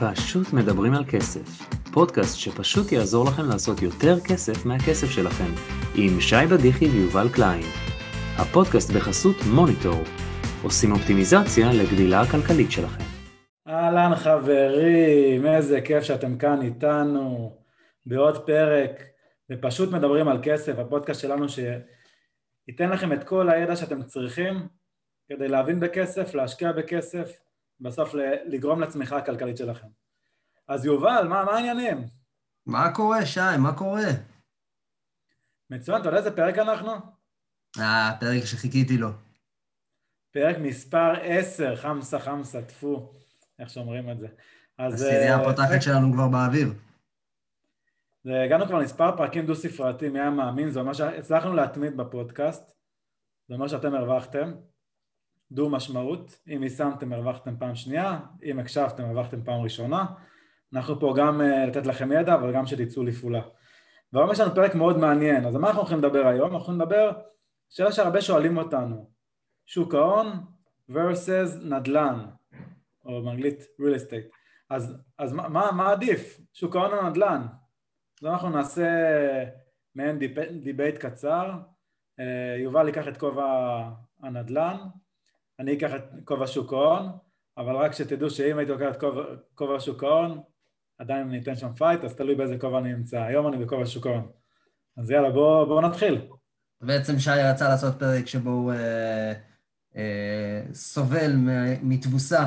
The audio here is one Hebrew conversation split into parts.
פשוט מדברים על כסף, פודקאסט שפשוט יעזור לכם לעשות יותר כסף מהכסף שלכם, עם שי בדיחי ויובל קליין. הפודקאסט בחסות מוניטור, עושים אופטימיזציה לגדילה הכלכלית שלכם. אהלן חברים, איזה כיף שאתם כאן איתנו בעוד פרק, ופשוט מדברים על כסף, הפודקאסט שלנו שייתן לכם את כל הידע שאתם צריכים כדי להבין בכסף, להשקיע בכסף, בסוף לגרום לצמיחה הכלכלית שלכם. אז יובל, מה, מה העניינים? מה קורה, שי? מה קורה? מצוין, אתה יודע איזה פרק אנחנו? אה, פרק שחיכיתי לו. פרק מספר 10, חמסה חמסה, טפו, איך שאומרים את זה. אז... הסירייה אה, הפותחת. שלנו כבר באוויר. הגענו כבר למספר פרקים דו-ספרתי, מי היה מאמין, זה אומר שהצלחנו להתמיד בפודקאסט, זה אומר שאתם הרווחתם. דו משמעות, אם יישמתם הרווחתם פעם שנייה, אם הקשבתם הרווחתם פעם ראשונה, אנחנו פה גם uh, לתת לכם ידע, אבל גם שתצאו לפעולה. והיום יש לנו פרק מאוד מעניין, אז על מה אנחנו הולכים לדבר היום? אנחנו לדבר, שאלה שהרבה שואלים אותנו, שוק ההון versus נדל"ן, או באנגלית real estate. אז, אז מה, מה, מה עדיף, שוק ההון או נדל"ן? אז אנחנו נעשה מעין debate קצר, אה, יובל ייקח את כובע הנדל"ן, אני אקח את כובע שוק ההון, אבל רק שתדעו שאם הייתי לוקח את כובע שוק ההון, עדיין אני אתן שם fight, אז תלוי באיזה כובע אני נמצא. היום אני בכובע שוק ההון. אז יאללה, בואו בוא נתחיל. בעצם שי רצה לעשות פרק שבו הוא אה, אה, סובל מתבוסה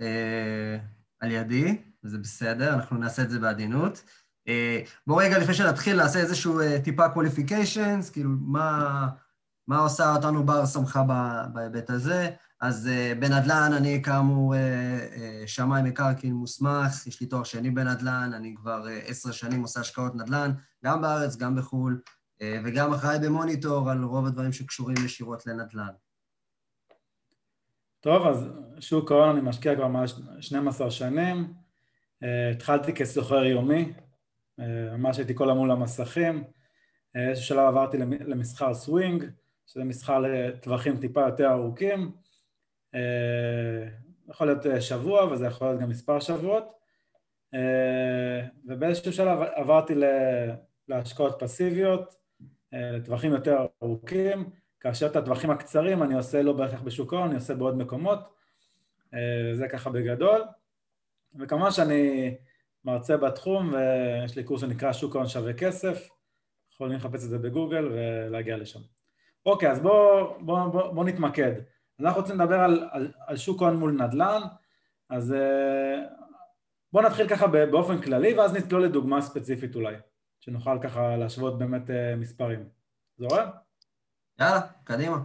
אה, על ידי, וזה בסדר, אנחנו נעשה את זה בעדינות. אה, בואו רגע, לפני שנתחיל, נעשה איזשהו אה, טיפה qualifications, כאילו, מה... מה עושה אותנו בר סמכה בהיבט הזה? אז אה, בנדל"ן אני כאמור אה, אה, שמאי מקרקעין מוסמך, יש לי תואר שני בנדל"ן, אני כבר עשר שנים עושה השקעות נדל"ן, גם בארץ, גם בחו"ל, וגם אחראי במוניטור על רוב הדברים שקשורים ישירות לנדל"ן. טוב, אז שוק ההון אני משקיע כבר מעל 12 שנים, התחלתי כסוחר יומי, ממש הייתי כולי מול המסכים, איזשהו שלב עברתי למסחר סווינג, שזה מסחר לטווחים טיפה יותר ארוכים, אה, יכול להיות אה, שבוע וזה יכול להיות גם מספר שבועות, אה, ובאיזשהו שלב עברתי להשקעות פסיביות, לטווחים יותר ארוכים, כאשר את הטווחים הקצרים אני עושה לא בהכרח בשוק ההון, אני עושה בעוד מקומות, זה ככה בגדול, וכמובן שאני מרצה בתחום ויש לי קורס שנקרא שוק ההון שווה כסף, יכולים לחפש את זה בגוגל ולהגיע לשם. אוקיי, אז בואו בוא, בוא, בוא נתמקד. אנחנו רוצים לדבר על, על, על שוק הון מול נדל"ן, אז אה, בואו נתחיל ככה באופן כללי ואז נצלול לדוגמה ספציפית אולי, שנוכל ככה להשוות באמת אה, מספרים. זורם? יאללה, קדימה.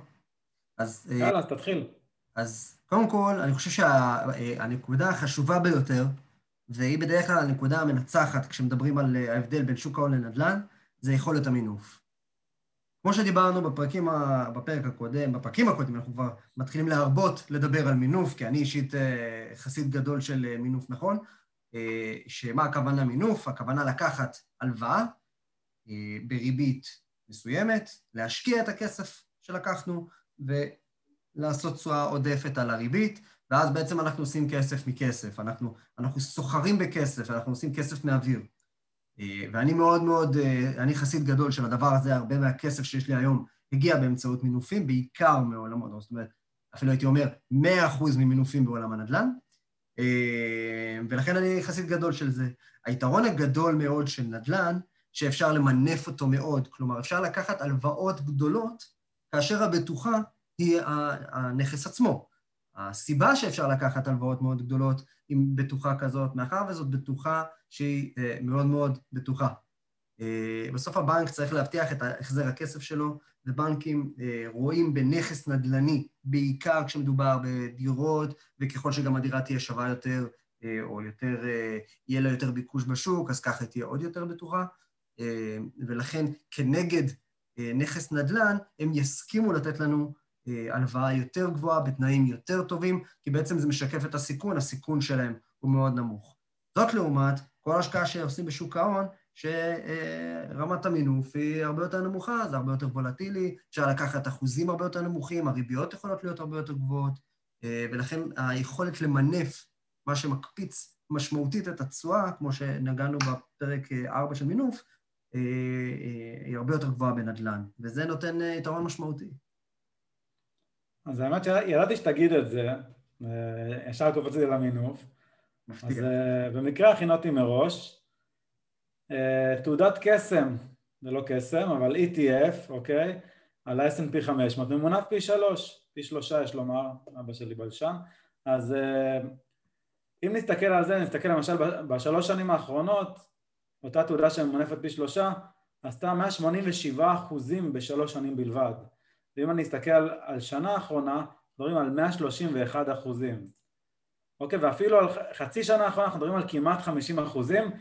אז, אה, יאללה, אז תתחיל. אז קודם כל, אני חושב שהנקודה החשובה ביותר, והיא בדרך כלל הנקודה המנצחת כשמדברים על ההבדל בין שוק ההון לנדל"ן, זה יכולת המינוף. כמו שדיברנו בפרקים, בפרק הקודם, בפרקים הקודמים, אנחנו כבר מתחילים להרבות לדבר על מינוף, כי אני אישית אה, חסיד גדול של אה, מינוף נכון, אה, שמה הכוונה מינוף? הכוונה לקחת הלוואה בריבית מסוימת, להשקיע את הכסף שלקחנו ולעשות תשואה עודפת על הריבית, ואז בעצם אנחנו עושים כסף מכסף, אנחנו, אנחנו סוחרים בכסף, אנחנו עושים כסף מאוויר. אה, ואני מאוד מאוד, אה, אני חסיד גדול של הדבר הזה, הרבה מהכסף שיש לי היום הגיע באמצעות מינופים, בעיקר מעולמות, זאת אומרת, אפילו הייתי אומר 100% ממינופים בעולם הנדל"ן, אה, ולכן אני חסיד גדול של זה. היתרון הגדול מאוד של נדל"ן, שאפשר למנף אותו מאוד, כלומר, אפשר לקחת הלוואות גדולות, כאשר הבטוחה היא הנכס עצמו. הסיבה שאפשר לקחת הלוואות מאוד גדולות עם בטוחה כזאת, מאחר וזאת בטוחה שהיא אה, מאוד מאוד בטוחה. אה, בסוף הבנק צריך להבטיח את החזר הכסף שלו, ובנקים אה, רואים בנכס נדל"ני, בעיקר כשמדובר בדירות, וככל שגם הדירה תהיה שווה יותר, או יותר, יהיה לה יותר ביקוש בשוק, אז ככה תהיה עוד יותר בטוחה. ולכן כנגד נכס נדל"ן, הם יסכימו לתת לנו הלוואה יותר גבוהה בתנאים יותר טובים, כי בעצם זה משקף את הסיכון, הסיכון שלהם הוא מאוד נמוך. זאת לעומת כל השקעה שעושים בשוק ההון, שרמת המינוף היא הרבה יותר נמוכה, זה הרבה יותר וולטילי, אפשר לקחת אחוזים הרבה יותר נמוכים, הריביות יכולות להיות הרבה יותר גבוהות, ולכן היכולת למנף מה שמקפיץ משמעותית את התשואה, כמו שנגענו בפרק 4 של מינוף, היא הרבה יותר גבוהה בנדל"ן, וזה נותן יתרון משמעותי. אז האמת שידעתי שתגיד את זה, ישר קופצתי למינוף. אז במקרה הכינותי מראש, תעודת קסם, זה לא קסם, אבל ETF, אוקיי? על ה-S&P 500, ממונף פי שלוש, פי שלושה יש לומר, אבא שלי בלשן, אז אם נסתכל על זה, נסתכל למשל בשלוש שנים האחרונות, אותה תעודה שממונפת פי שלושה, עשתה 187 אחוזים בשלוש שנים בלבד. ואם אני אסתכל על, על שנה האחרונה, מדברים על 131 אחוזים. אוקיי, ואפילו על חצי שנה האחרונה אנחנו מדברים על כמעט 50 אחוזים,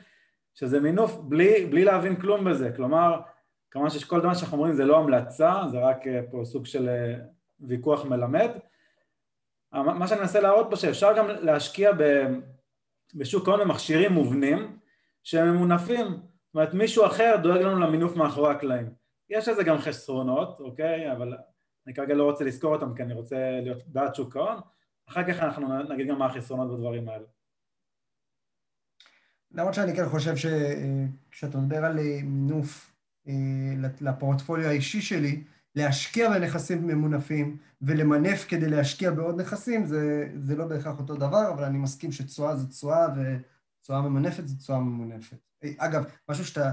שזה מינוף בלי, בלי להבין כלום בזה. כלומר, כמובן שכל דבר שאנחנו אומרים זה לא המלצה, זה רק אה, פה סוג של אה, ויכוח מלמד. מה שאני מנסה להראות פה שאפשר גם להשקיע בשוק ההון במכשירים מובנים שהם ממונפים, זאת אומרת מישהו אחר דואג לנו למינוף מאחורי הקלעים. יש לזה גם חסרונות, אוקיי? אבל אני כרגע לא רוצה לזכור אותם כי אני רוצה להיות בעד שוק ההון, אחר כך אנחנו נגיד גם מה החסרונות בדברים האלה. למרות שאני כן חושב שכשאתה מדבר על אה, מינוף אה, לפורטפוליו האישי שלי, להשקיע בנכסים ממונפים ולמנף כדי להשקיע בעוד נכסים, זה, זה לא בהכרח אותו דבר, אבל אני מסכים שתשואה זה תשואה ותשואה ממנפת זה תשואה ממונפת. אה, אגב, משהו שאתה,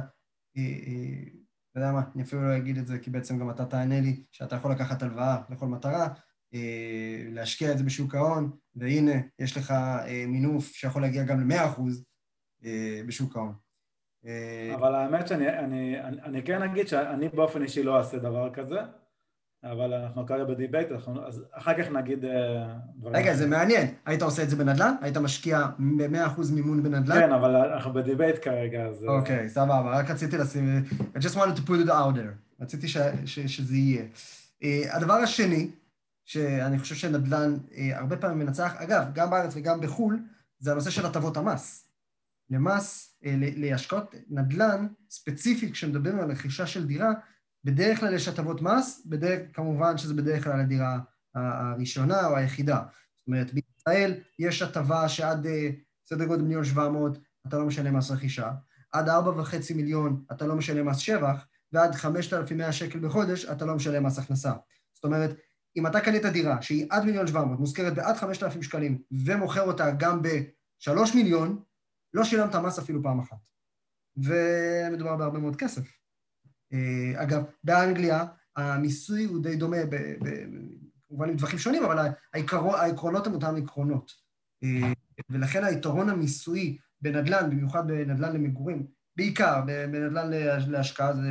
אתה יודע מה, אני אפילו לא אגיד את זה, כי בעצם גם אתה תענה לי שאתה יכול לקחת הלוואה לכל מטרה, להשקיע את זה בשוק ההון, והנה, יש לך מינוף שיכול להגיע גם ל-100% בשוק ההון. אה, אבל האמת שאני אני, אני, אני כן אגיד שאני באופן אישי לא אעשה דבר כזה, אבל אנחנו כרגע ב debate, אז אחר כך נגיד אה, דברים. רגע, זה מעניין. היית עושה את זה בנדל"ן? היית משקיע ב-100% מימון בנדל"ן? כן, אבל אנחנו ב debate כרגע, אז... אה, אוקיי, סבבה, רק רציתי לשים... I just wanted to put it out there. רציתי ש, ש, שזה יהיה. הדבר השני, שאני חושב שנדל"ן הרבה פעמים מנצח, אגב, גם בארץ וגם בחו"ל, זה הנושא של הטבות המס. למס, אה, להשקעות נדל"ן, ספציפית כשמדברים על רכישה של דירה, בדרך כלל יש הטבות מס, בדרך, כמובן שזה בדרך כלל הדירה הראשונה או היחידה. זאת אומרת, בישראל יש הטבה שעד אה, סדר גודל מיליון שבע מאות אתה לא משלם מס רכישה, עד ארבע וחצי מיליון אתה לא משלם מס שבח, ועד חמשת אלפים מאה שקל בחודש אתה לא משלם מס הכנסה. זאת אומרת, אם אתה קנית דירה שהיא עד מיליון שבע מאות, מושכרת בעד חמשת אלפים שקלים, ומוכר אותה גם בשלוש מיליון, לא שילמת מס אפילו פעם אחת. ומדובר בהרבה מאוד כסף. אה, אגב, באנגליה המיסוי הוא די דומה, כמובן עם טווחים שונים, אבל העקרונות, הם אותם עקרונות. אה, ולכן היתרון המיסויי בנדל"ן, במיוחד בנדל"ן למגורים, בעיקר בנדל"ן להשקעה, זה,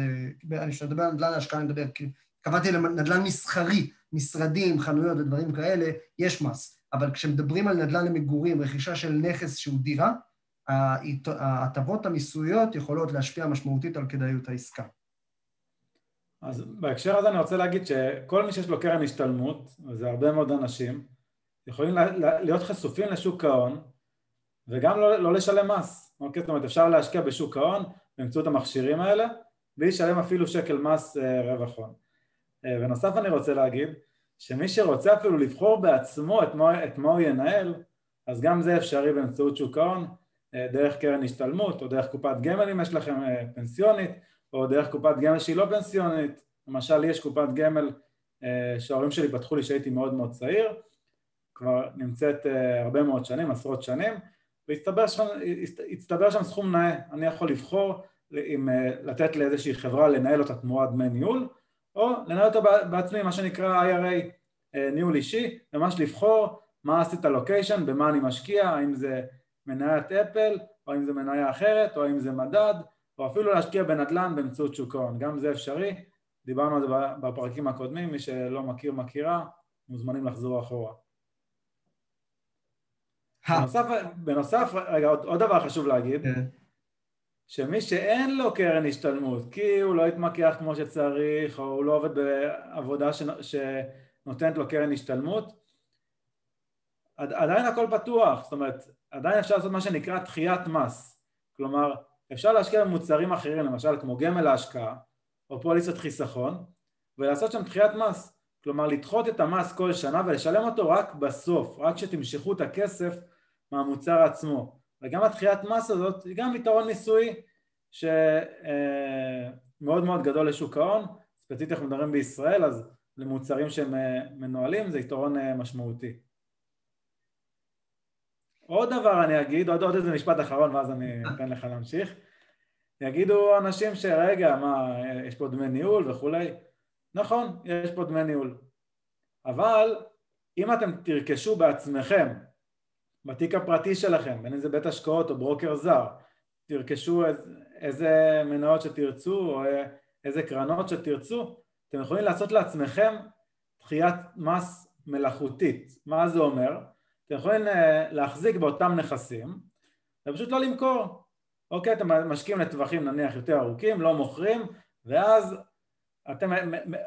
אני מדבר על נדל"ן להשקעה, אני מדבר, קבעתי לנדל"ן מסחרי, משרדים, חנויות ודברים כאלה, יש מס. אבל כשמדברים על נדל"ן למגורים, רכישה של נכס שהוא דירה, ההטבות המיסויות יכולות להשפיע משמעותית על כדאיות העסקה. אז בהקשר הזה אני רוצה להגיד שכל מי שיש לו קרן השתלמות, וזה הרבה מאוד אנשים, יכולים להיות חשופים לשוק ההון וגם לא, לא לשלם מס, אוקיי? זאת אומרת אפשר להשקיע בשוק ההון באמצעות המכשירים האלה בלי לשלם אפילו שקל מס אה, רווח הון. אה, אני רוצה להגיד שמי שרוצה אפילו לבחור בעצמו את מה, את מה הוא ינהל אז גם זה אפשרי באמצעות שוק ההון אה, דרך קרן השתלמות או דרך קופת גמל אם יש לכם אה, פנסיונית או דרך קופת גמל שהיא לא פנסיונית. למשל לי יש קופת גמל אה, שההורים שלי פתחו לי כשהייתי מאוד מאוד צעיר. כבר נמצאת הרבה מאוד שנים, עשרות שנים. והצטבר שם, שם סכום נאה, אני יכול לבחור אם לתת לאיזושהי חברה לנהל אותה תמורת דמי ניהול או לנהל אותה בעצמי, מה שנקרא IRA, ניהול אישי, ממש לבחור מה עשית לוקיישן, במה אני משקיע, האם זה מניית אפל, או אם זה מניה אחרת, או אם זה מדד, או אפילו להשקיע בנדל"ן באמצעות שוק ההון, גם זה אפשרי, דיברנו על זה בפרקים הקודמים, מי שלא מכיר מכירה, מוזמנים לחזור אחורה. בנוסף, בנוסף, רגע, עוד, עוד דבר חשוב להגיד, כן. שמי שאין לו קרן השתלמות, כי הוא לא התמקח כמו שצריך, או הוא לא עובד בעבודה שנותנת לו קרן השתלמות, עדיין הכל פתוח, זאת אומרת, עדיין אפשר לעשות מה שנקרא דחיית מס. כלומר, אפשר להשקיע במוצרים אחרים, למשל כמו גמל להשקעה, או פוליסת חיסכון, ולעשות שם דחיית מס. כלומר, לדחות את המס כל שנה ולשלם אותו רק בסוף, רק כשתמשכו את הכסף מהמוצר עצמו. וגם הדחיית מס הזאת היא גם יתרון מיסוי שמאוד מאוד גדול לשוק ההון, ספציפית אנחנו מדברים בישראל, אז למוצרים שהם מנוהלים זה יתרון משמעותי. עוד דבר אני אגיד, עוד, עוד איזה משפט אחרון ואז אני אתן לך להמשיך. יגידו אנשים שרגע, מה, יש פה דמי ניהול וכולי. נכון, יש פה דמי ניהול. אבל אם אתם תרכשו בעצמכם, בתיק הפרטי שלכם, בין אם זה בית השקעות או ברוקר זר, תרכשו איזה מניות שתרצו או איזה קרנות שתרצו, אתם יכולים לעשות לעצמכם דחיית מס מלאכותית. מה זה אומר? אתם יכולים אה, להחזיק באותם נכסים ופשוט לא למכור. אוקיי, אתם משקיעים לטווחים נניח יותר ארוכים, לא מוכרים, ואז אתם, אה,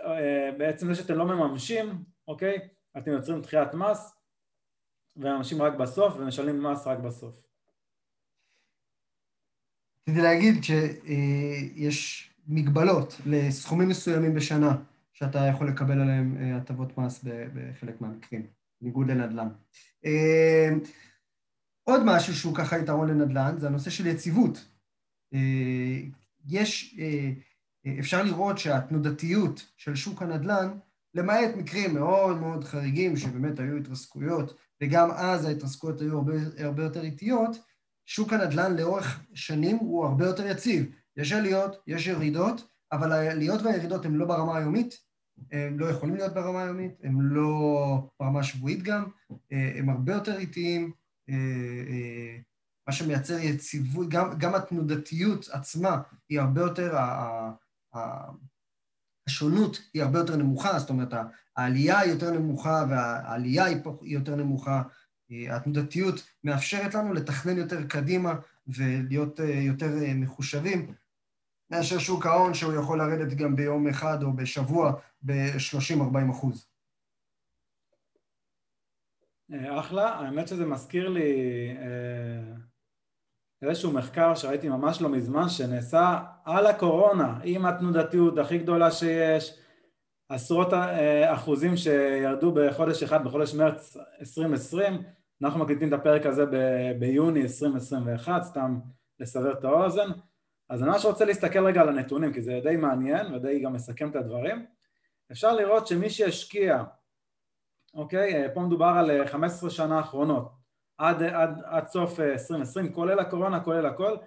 אה, בעצם זה שאתם לא מממשים, אוקיי, אתם יוצרים דחיית מס ומממשים רק בסוף ומשלמים מס רק בסוף. רציתי להגיד שיש מגבלות לסכומים מסוימים בשנה שאתה יכול לקבל עליהם הטבות מס בחלק מהמקרים. בניגוד לנדל"ן. אה, עוד משהו שהוא ככה יתרון לנדל"ן זה הנושא של יציבות. אה, יש, אה, אפשר לראות שהתנודתיות של שוק הנדל"ן, למעט מקרים מאוד מאוד חריגים שבאמת היו התרסקויות, וגם אז ההתרסקויות היו הרבה, הרבה יותר איטיות, שוק הנדל"ן לאורך שנים הוא הרבה יותר יציב. יש עליות, יש ירידות, אבל העליות והירידות הן לא ברמה היומית, הם לא יכולים להיות ברמה היומית, הם לא ברמה שבועית גם, הם הרבה יותר איטיים, מה שמייצר יציבות, גם, גם התנודתיות עצמה היא הרבה יותר, השונות היא הרבה יותר נמוכה, זאת אומרת העלייה היא יותר נמוכה והעלייה היא יותר נמוכה, התנודתיות מאפשרת לנו לתכנן יותר קדימה ולהיות יותר מחושבים. מאשר שוק ההון שהוא יכול לרדת גם ביום אחד או בשבוע ב-30-40 אחוז. אה, אחלה, האמת שזה מזכיר לי אה, איזשהו מחקר שראיתי ממש לא מזמן שנעשה על הקורונה עם התנודתיות הכי גדולה שיש עשרות אה, אחוזים שירדו בחודש אחד, בחודש מרץ 2020 אנחנו מקליטים את הפרק הזה ביוני 2021, סתם לסבר את האוזן אז אני ממש רוצה להסתכל רגע על הנתונים, כי זה די מעניין ודי גם מסכם את הדברים. אפשר לראות שמי שהשקיע, אוקיי, פה מדובר על 15 אה, שנה האחרונות, עד, עד, עד סוף 2020, אה, כולל הקורונה, כולל הכל,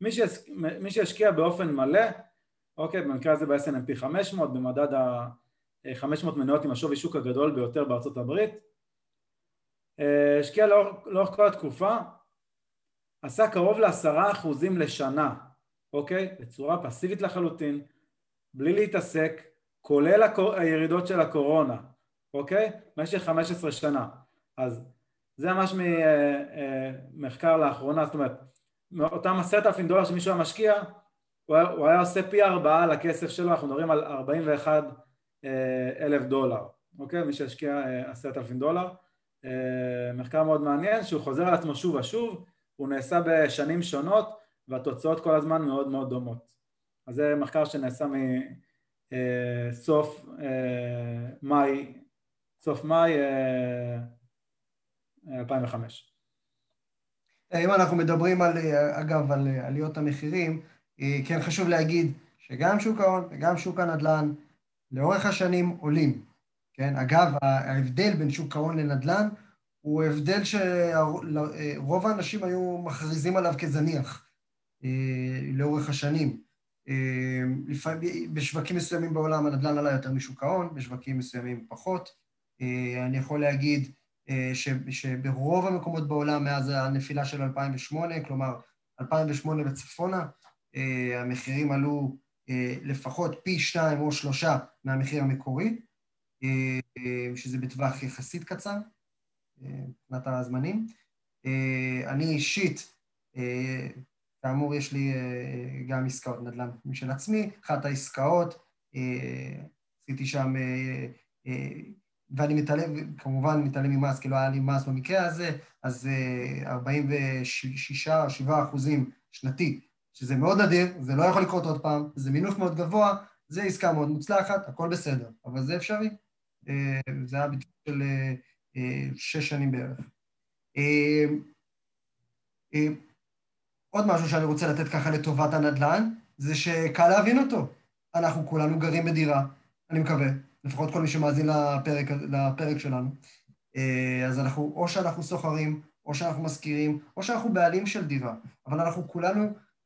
מי, שהש, מי שהשקיע באופן מלא, אוקיי, במקרה הזה ב-SNMP 500, במדד ה-500 מניות עם השווי שוק הגדול ביותר בארצות הברית, אה, השקיע לאורך, לאורך כל התקופה, עשה קרוב לעשרה אחוזים לשנה אוקיי? בצורה פסיבית לחלוטין, בלי להתעסק, כולל הקור... הירידות של הקורונה, אוקיי? במשך 15 שנה. אז זה ממש ממחקר אה, אה, לאחרונה, זאת אומרת, אותם עשרת אלפים דולר שמישהו היה משקיע, הוא היה עושה פי ארבעה לכסף שלו, אנחנו מדברים על 41 אה, אלף דולר, אוקיי? מי שהשקיע עשרת אלפים דולר. מחקר מאוד מעניין שהוא חוזר על עצמו שוב ושוב, הוא נעשה בשנים שונות, והתוצאות כל הזמן מאוד מאוד דומות. אז זה מחקר שנעשה מסוף אה, אה, מאי, סוף מאי 2005. אה, אם אנחנו מדברים על, אגב, על עליות המחירים, כן חשוב להגיד שגם שוק ההון וגם שוק הנדל"ן לאורך השנים עולים. כן, אגב, ההבדל בין שוק ההון לנדל"ן הוא הבדל שרוב האנשים היו מכריזים עליו כזניח. אה, לאורך השנים. אה, בשווקים מסוימים בעולם הנדל"ן עלה יותר משוק ההון, בשווקים מסוימים פחות. אה, אני יכול להגיד שברוב המקומות בעולם מאז הנפילה של 2008, כלומר 2008 וצפונה, המחירים עלו לפחות פי שתיים או שלושה מהמחיר המקורי, שזה בטווח יחסית קצר, מבחינת הזמנים. אני אישית כאמור, יש לי אה, גם עסקאות נדל"ן משל עצמי. אחת העסקאות, אה, עשיתי שם, אה, ואני מתעלם, כמובן מתעלם ממס, כי לא היה לי מס במקרה הזה, אז 46 או 7 אחוזים שנתי, שזה מאוד נדיר, זה לא יכול לקרות עוד פעם, זה מינוף מאוד גבוה, זה עסקה מאוד מוצלחת, הכל בסדר, אבל זה אפשרי. זה היה בדיוק של שש שנים בערך. עוד משהו שאני רוצה לתת ככה לטובת הנדל"ן, זה שקל להבין אותו. אנחנו כולנו גרים בדירה, אני מקווה, לפחות כל מי שמאזין לפרק, לפרק שלנו. אה, אז אנחנו, או שאנחנו סוחרים, או שאנחנו משכירים, או שאנחנו בעלים של דירה, אבל אנחנו כולנו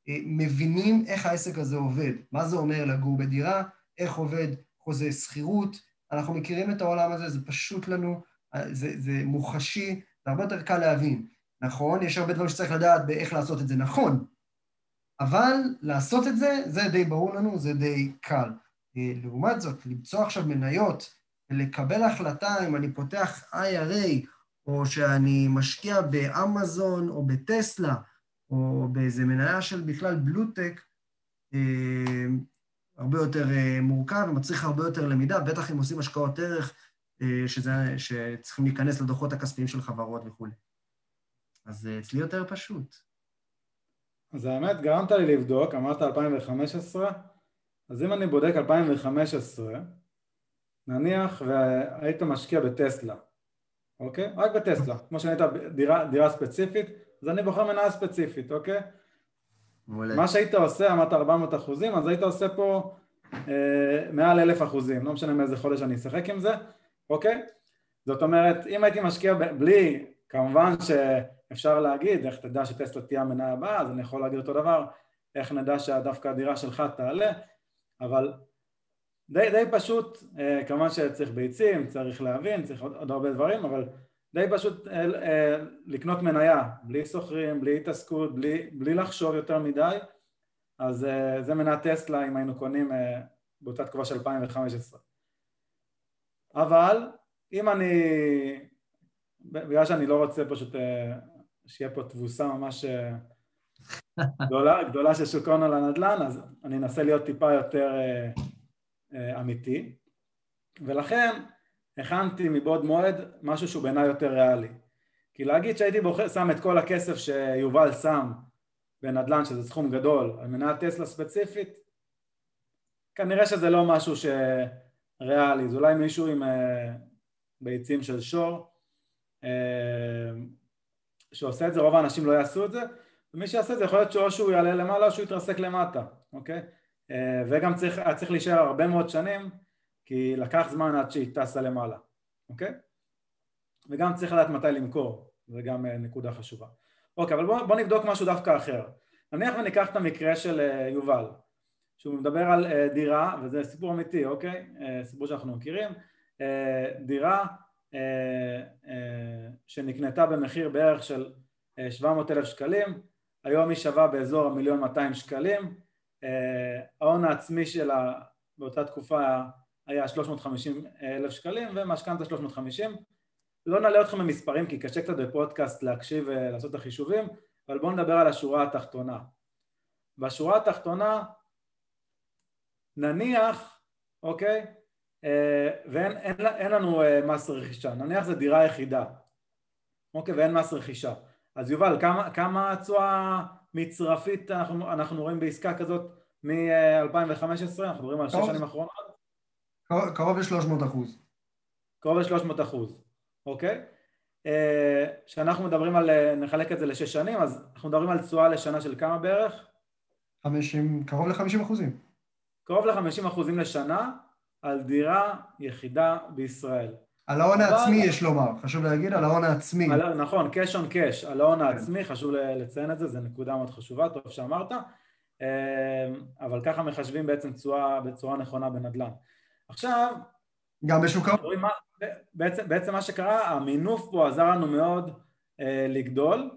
אה, מבינים איך העסק הזה עובד, מה זה אומר לגור בדירה, איך עובד חוזה שכירות, אנחנו מכירים את העולם הזה, זה פשוט לנו, אה, זה, זה מוחשי, זה הרבה יותר קל להבין. נכון, יש הרבה דברים שצריך לדעת באיך לעשות את זה נכון, אבל לעשות את זה, זה די ברור לנו, זה די קל. אה, לעומת זאת, למצוא עכשיו מניות ולקבל החלטה אם אני פותח IRA, או שאני משקיע באמזון או בטסלה, או באיזה מניה של בכלל בלוטק, אה, הרבה יותר אה, מורכב ומצריך הרבה יותר למידה, בטח אם עושים השקעות ערך שזה, שצריכים להיכנס לדוחות הכספיים של חברות וכולי. אז אצלי יותר פשוט. אז האמת, גרמת לי לבדוק, אמרת 2015, אז אם אני בודק 2015, נניח והיית משקיע בטסלה, אוקיי? רק בטסלה, כמו שהיית דירה, דירה ספציפית, אז אני בוחר מניה ספציפית, אוקיי? מעולה. מה שהיית עושה, אמרת 400 אחוזים, אז היית עושה פה אה, מעל אלף אחוזים, לא משנה מאיזה חודש אני אשחק עם זה, אוקיי? זאת אומרת, אם הייתי משקיע בלי, כמובן שאפשר להגיד, איך תדע שטסלה תהיה המניה הבאה, אז אני יכול להגיד אותו דבר, איך נדע שדווקא הדירה שלך תעלה, אבל די, די פשוט, אה, כמובן שצריך ביצים, צריך להבין, צריך עוד, עוד הרבה דברים, אבל די פשוט אה, אה, לקנות מניה, בלי סוחרים, בלי התעסקות, בלי, בלי לחשוב יותר מדי, אז זה מנה טסלה אם היינו קונים באותה תקופה של 2015. אבל אם אני, בגלל שאני לא רוצה פשוט אה, שיהיה פה תבוסה ממש אה, גדולה, גדולה של שוק ההון על הנדל"ן, אז אני אנסה להיות טיפה יותר אה, אמיתי, ולכן הכנתי מבעוד מועד משהו שהוא בעיניי יותר ריאלי. כי להגיד שהייתי בוחר, שם את כל הכסף שיובל שם בנדל"ן, שזה סכום גדול, על מנת טסלה ספציפית, כנראה שזה לא משהו שריאלי, זה אולי מישהו עם ביצים של שור, שעושה את זה, רוב האנשים לא יעשו את זה, ומי שיעשה את זה יכול להיות שאו שהוא יעלה למעלה או שהוא יתרסק למטה, אוקיי? אה, וגם צריך, צריך להישאר הרבה מאוד שנים, כי לקח זמן עד שהיא טסה למעלה, אוקיי? וגם צריך לדעת מתי למכור, זה גם אה, נקודה חשובה. אוקיי, אבל בואו בוא נבדוק משהו דווקא אחר. נניח וניקח את המקרה של אה, יובל, שהוא מדבר על דירה, וזה סיפור אמיתי, אוקיי? סיפור שאנחנו מכירים, דירה שנקנתה במחיר בערך של 700 אלף שקלים, היום היא שווה באזור המיליון 200 שקלים, אה, ההון העצמי שלה באותה תקופה היה 350 אלף שקלים ומשכנתה 350 לא נעלה אתכם במספרים כי קשה קצת בפודקאסט להקשיב ולעשות את החישובים אבל בואו נדבר על השורה התחתונה. בשורה התחתונה נניח, אוקיי, אה, ואין אין, אין לנו אה, מס רכישה, נניח זו דירה יחידה, אוקיי, ואין מס רכישה אז יובל, כמה התשואה מצרפית אנחנו, אנחנו רואים בעסקה כזאת מ-2015? אנחנו מדברים על שש שנים אחרונות? קרוב ל-300 אחוז. קרוב ל-300 אחוז, אוקיי? אה, כשאנחנו מדברים על, אה, נחלק את זה לשש שנים, אז אנחנו מדברים על תשואה לשנה של כמה בערך? 50, קרוב ל-50 אחוזים. קרוב ל-50 אחוזים לשנה על דירה יחידה בישראל. על ההון העצמי יש לומר, חשוב להגיד, על ההון העצמי. על, נכון, cash on cash, על ההון העצמי, חשוב לציין את זה, זו נקודה מאוד חשובה, טוב שאמרת, אמ, אבל ככה מחשבים בעצם תשואה בצורה נכונה בנדל"ן. עכשיו... גם בשוק ההון. בעצם, בעצם מה שקרה, המינוף פה עזר לנו מאוד אה, לגדול,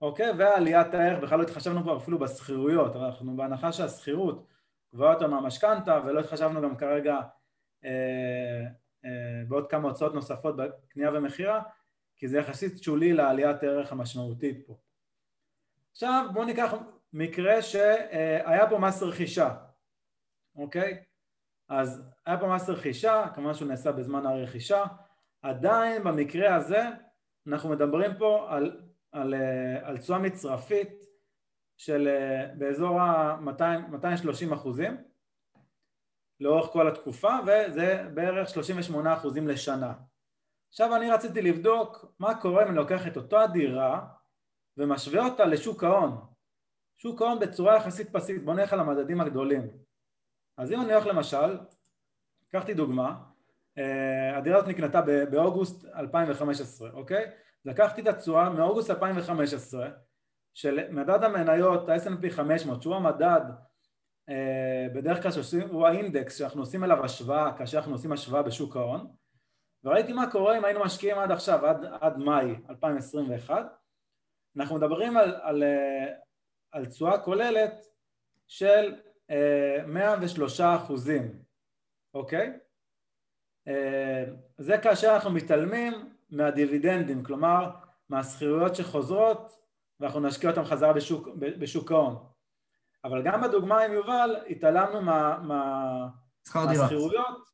אוקיי? ועליית הערך, בכלל לא התחשבנו כבר אפילו בשכירויות, אנחנו בהנחה שהשכירות גבוהה יותר מהמשכנתה, ולא התחשבנו גם כרגע ועוד כמה הוצאות נוספות בקנייה ומכירה, כי זה יחסית שולי לעליית הערך המשמעותית פה. עכשיו בואו ניקח מקרה שהיה פה מס רכישה, אוקיי? אז היה פה מס רכישה, כמובן שהוא נעשה בזמן הרכישה, עדיין במקרה הזה אנחנו מדברים פה על, על, אה, על תשואה מצרפית של אה, באזור ה-230 אחוזים לאורך כל התקופה וזה בערך 38 אחוזים לשנה. עכשיו אני רציתי לבדוק מה קורה אם אני לוקח את אותה דירה ומשווה אותה לשוק ההון שוק ההון בצורה יחסית פסיבית, בוא נלך על המדדים הגדולים. אז אם אני הולך למשל, לקחתי דוגמה, אה, הדירה הזאת נקנתה באוגוסט 2015, אוקיי? לקחתי את התשואה מאוגוסט 2015 של מדד המניות, ה-S&P 500, שהוא המדד בדרך כלל שעושים, הוא האינדקס שאנחנו עושים אליו השוואה כאשר אנחנו עושים השוואה בשוק ההון וראיתי מה קורה אם היינו משקיעים עד עכשיו, עד, עד מאי 2021 אנחנו מדברים על, על, אה, על תשואה כוללת של 103 אחוזים, אוקיי? זה כאשר אנחנו מתעלמים מהדיבידנדים, כלומר מהשכירויות שחוזרות ואנחנו נשקיע אותם חזרה בשוק, בשוק ההון. אבל גם בדוגמה עם יובל התעלמנו מה, מה, מהשכירויות,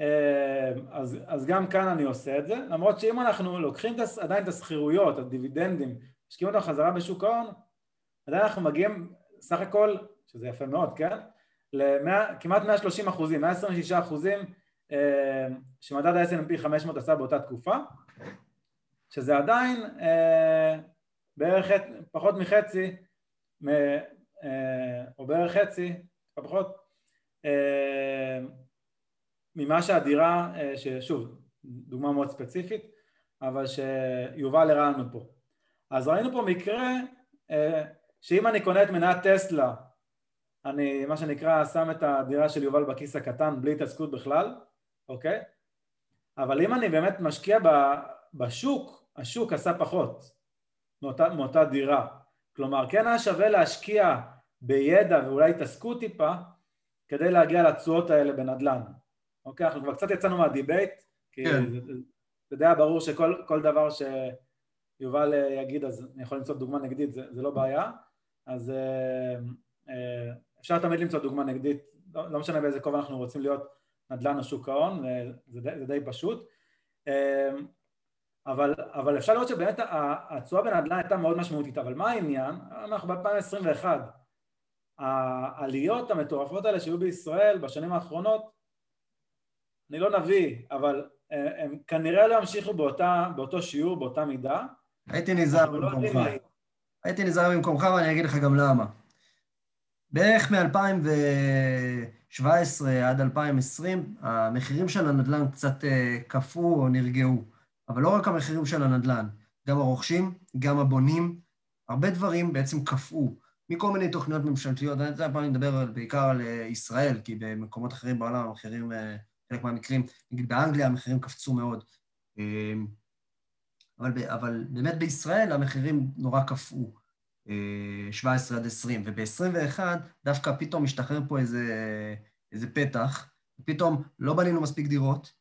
אה, אז, אז גם כאן אני עושה את זה, למרות שאם אנחנו לוקחים עדיין את השכירויות, הדיבידנדים, משקיעים אותם חזרה בשוק ההון, עדיין אנחנו מגיעים סך הכל, שזה יפה מאוד, כן? לכמעט 130 אחוזים, 126 אחוזים אה, שמדד ה-S&P 500 עשה באותה תקופה, שזה עדיין אה, בערך פחות מחצי, או בערך חצי, פחות, ממה שהדירה, ששוב, דוגמה מאוד ספציפית, אבל שיובל הראה לנו פה. אז ראינו פה מקרה שאם אני קונה את מניית טסלה, אני מה שנקרא שם את הדירה של יובל בכיס הקטן בלי התעסקות בכלל, אוקיי? אבל אם אני באמת משקיע בשוק, השוק עשה פחות מאותה, מאותה דירה. כלומר, כן היה שווה להשקיע בידע ואולי התעסקות טיפה כדי להגיע לתשואות האלה בנדל"ן. אוקיי? אנחנו כבר קצת יצאנו מה debate, כי כן. זה, זה די ברור שכל דבר שיובל אה, יגיד, אז אני יכול למצוא דוגמה נגדית, זה, זה לא בעיה. אז אה, אה, אפשר תמיד למצוא דוגמה נגדית, לא, לא משנה באיזה כובע אנחנו רוצים להיות נדל"ן או שוק ההון, זה, די, זה די פשוט. אבל, אבל אפשר לראות שבאמת התשואה בנדל"ן הייתה מאוד משמעותית, אבל מה העניין? אנחנו ב-2021, העליות המטורפות האלה שהיו בישראל בשנים האחרונות, אני לא נביא, אבל הם, הם כנראה לא ימשיכו באותה, באותו שיעור, באותה מידה. הייתי נזהר לא במקומך. לא הייתי נזהר במקומך ואני אגיד לך גם למה. בערך מ-2000 17 עד 2020, המחירים של הנדל"ן קצת אה, קפאו או נרגעו. אבל לא רק המחירים של הנדל"ן, גם הרוכשים, גם הבונים, הרבה דברים בעצם קפאו. מכל מיני תוכניות ממשלתיות, אני יודע, פעם מדבר בעיקר על אה, ישראל, כי במקומות אחרים בעולם המחירים, אה, חלק מהמקרים, נגיד באנגליה המחירים קפצו מאוד. אבל, אבל באמת בישראל המחירים נורא קפאו. 17 עד 20, וב-21 דווקא פתאום משתחרר פה איזה, איזה פתח, פתאום לא בנינו מספיק דירות,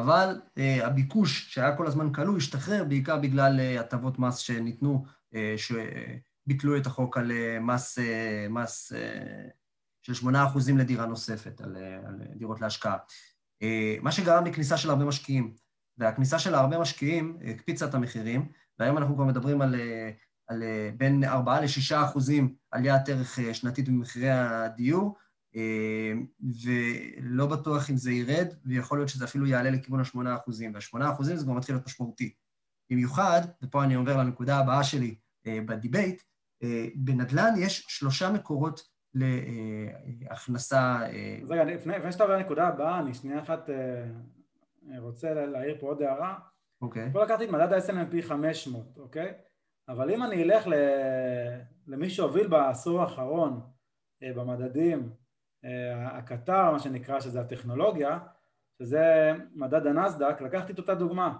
אבל uh, הביקוש שהיה כל הזמן כלוא השתחרר בעיקר בגלל uh, הטבות מס שניתנו, uh, שביטלו את החוק על מס, מס של 8% לדירה נוספת, על, על דירות להשקעה. מה שגרם לכניסה של הרבה משקיעים, והכניסה של הרבה משקיעים הקפיצה את המחירים, והיום אנחנו כבר מדברים על על אה, בין 4 ל-6 אחוזים עליית ערך אה, שנתית במחירי הדיור, אה, ולא בטוח אם זה ירד, ויכול להיות שזה אפילו יעלה לכיוון ה-8 אחוזים, וה-8 אחוזים זה כבר מתחיל להיות משמעותי. במיוחד, ופה אני עובר לנקודה הבאה שלי ב debate, בנדל"ן יש שלושה מקורות להכנסה... אז רגע, לפני שאתה עובר לנקודה הבאה, אני שנייה אחת רוצה להעיר פה עוד הערה. אוקיי. פה לקחתי את מדד ה-S&P 500, אוקיי? אבל אם אני אלך למי שהוביל בעשור האחרון אה, במדדים, אה, הקטר, מה שנקרא, שזה הטכנולוגיה, שזה מדד הנסדק, לקחתי את אותה דוגמה.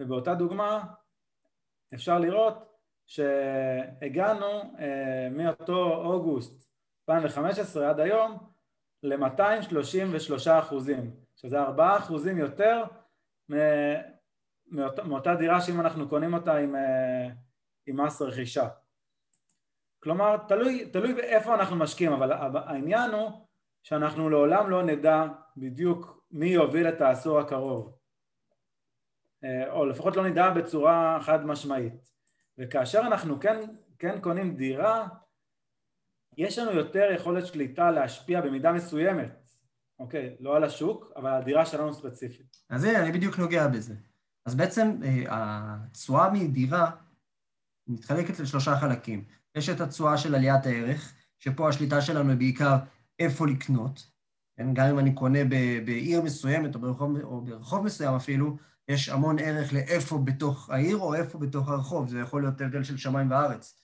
ובאותה דוגמה אפשר לראות שהגענו אה, מאותו אוגוסט 2015 עד היום ל-233 אחוזים, שזה 4 אחוזים יותר מאות, מאותה דירה שאם אנחנו קונים אותה עם, אה, עם מס רכישה. כלומר, תלוי, תלוי איפה אנחנו משקיעים, אבל העניין הוא שאנחנו לעולם לא נדע בדיוק מי יוביל את העשור הקרוב. אה, או לפחות לא נדע בצורה חד משמעית. וכאשר אנחנו כן, כן קונים דירה, יש לנו יותר יכולת שליטה להשפיע במידה מסוימת, אוקיי? לא על השוק, אבל על הדירה שלנו ספציפית. אז הנה, אני בדיוק נוגע בזה. אז בעצם אה, התשואה מדירה מתחלקת לשלושה חלקים. יש את התשואה של עליית הערך, שפה השליטה שלנו היא בעיקר איפה לקנות. כן? גם אם אני קונה בעיר מסוימת או ברחוב, או ברחוב מסוים אפילו, יש המון ערך לאיפה בתוך העיר או איפה בתוך הרחוב. זה יכול להיות הבדל של שמיים וארץ,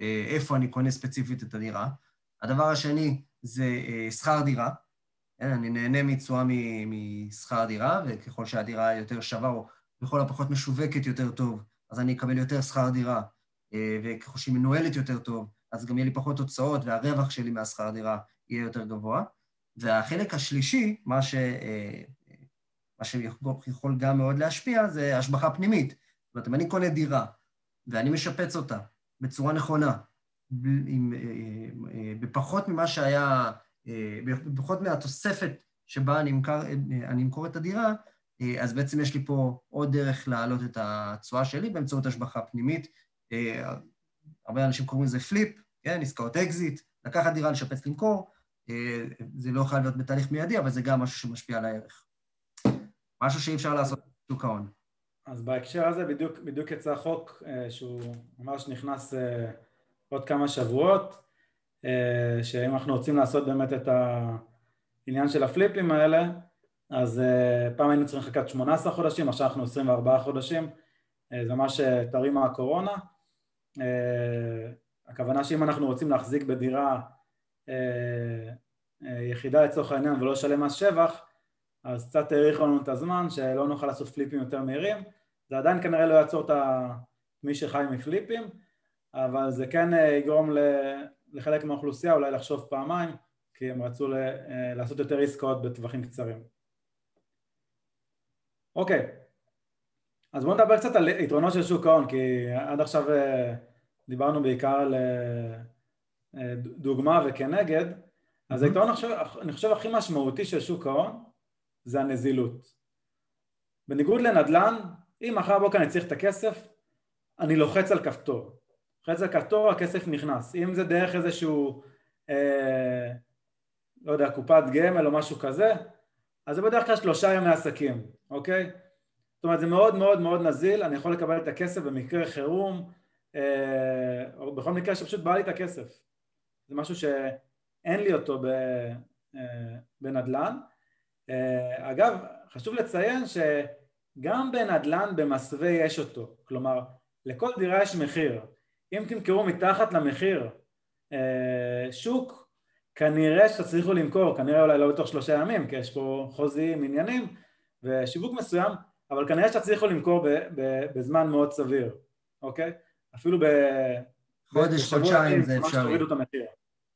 אה, איפה אני קונה ספציפית את הדירה. הדבר השני זה אה, שכר דירה. כן? אני נהנה מתשואה משכר דירה, וככל שהדירה יותר שווה או לכל הפחות משווקת יותר טוב, אז אני אקבל יותר שכר דירה, וככל שהיא מנוהלת יותר טוב, אז גם יהיה לי פחות הוצאות והרווח שלי מהשכר דירה יהיה יותר גבוה. והחלק השלישי, מה, ש, אה, מה שיכול גם מאוד להשפיע, זה השבחה פנימית. זאת אומרת, אם אני קונה דירה ואני משפץ אותה בצורה נכונה, עם, אה, בפחות ממה שהיה, בפחות מהתוספת שבה אני אמכר, אני אמכור את הדירה, אז בעצם יש לי פה עוד דרך להעלות את התשואה שלי באמצעות השבחה פנימית. הרבה אנשים קוראים לזה flip, כן, עסקאות אקזיט, לקחת דירה, לשפץ, למכור, אה, זה לא חייב להיות בתהליך מיידי, אבל זה גם משהו שמשפיע על הערך. משהו שאי אפשר לעשות בשוק ההון. אז בהקשר הזה בדיוק, בדיוק יצא חוק אה, שהוא ממש נכנס אה, עוד כמה שבועות, שאם אנחנו רוצים לעשות באמת את העניין של הפליפים האלה, אז פעם היינו צריכים לחכת 18 חודשים, עכשיו אנחנו 24 חודשים, זה ממש טרי מהקורונה. הכוונה שאם אנחנו רוצים להחזיק בדירה אה, אה, יחידה לצורך העניין ולא לשלם מס שבח, אז קצת האריכו לנו את הזמן שלא נוכל לעשות פליפים יותר מהירים, זה עדיין כנראה לא יעצור את מי שחי מפליפים, אבל זה כן אה, יגרום לחלק מהאוכלוסייה אולי לחשוב פעמיים, כי הם רצו לעשות יותר עסקאות בטווחים קצרים. אוקיי, אז בואו נדבר קצת על יתרונות של שוק ההון, כי עד עכשיו דיברנו בעיקר על אה, אה, דוגמה וכנגד, אז. היתרון אני חושב הכי משמעותי של שוק ההון זה הנזילות. בניגוד לנדל"ן, אם מחר בוקר אני צריך את הכסף, אני לוחץ על כפתור. לוחץ על כפתור, הכסף נכנס. אם זה דרך איזשהו, אה, לא יודע, קופת גמל או משהו כזה, אז זה בדרך כלל שלושה ימי עסקים, אוקיי? אומרת, זה מאוד מאוד מאוד נזיל, אני יכול לקבל את הכסף במקרה חירום, אה, או בכל מקרה שפשוט בא לי את הכסף. זה משהו שאין לי אותו אה, בנדל"ן. אה, אגב, חשוב לציין שגם בנדל"ן במסווה יש אותו, כלומר לכל דירה יש מחיר. אם תמכרו מתחת למחיר שוק, כנראה שתצליחו למכור, כנראה אולי לא בתוך שלושה ימים, כי יש פה חוזים, עניינים ושיווק מסוים, אבל כנראה שתצליחו למכור בזמן מאוד סביר, אוקיי? אפילו ב... חודש, חודשיים זה אפשרי.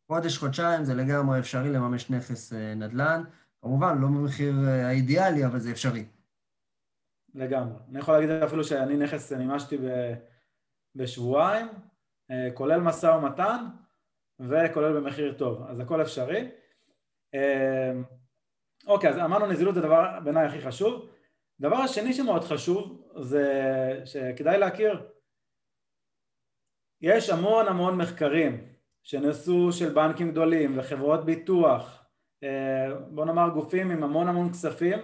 חודש, חודשיים זה לגמרי אפשרי לממש נכס אה, נדל"ן. כמובן, לא במחיר אה, האידיאלי, אבל זה אפשרי. לגמרי. אני יכול להגיד אפילו שאני נכס מימשתי ב... בשבועיים, אה, כולל משא ומתן וכולל במחיר טוב, אז הכל אפשרי. אוקיי, אז אמרנו נזילות זה דבר בעיניי הכי חשוב. דבר השני שמאוד חשוב זה שכדאי להכיר יש המון המון מחקרים שנעשו של בנקים גדולים וחברות ביטוח, אה, בוא נאמר גופים עם המון המון כספים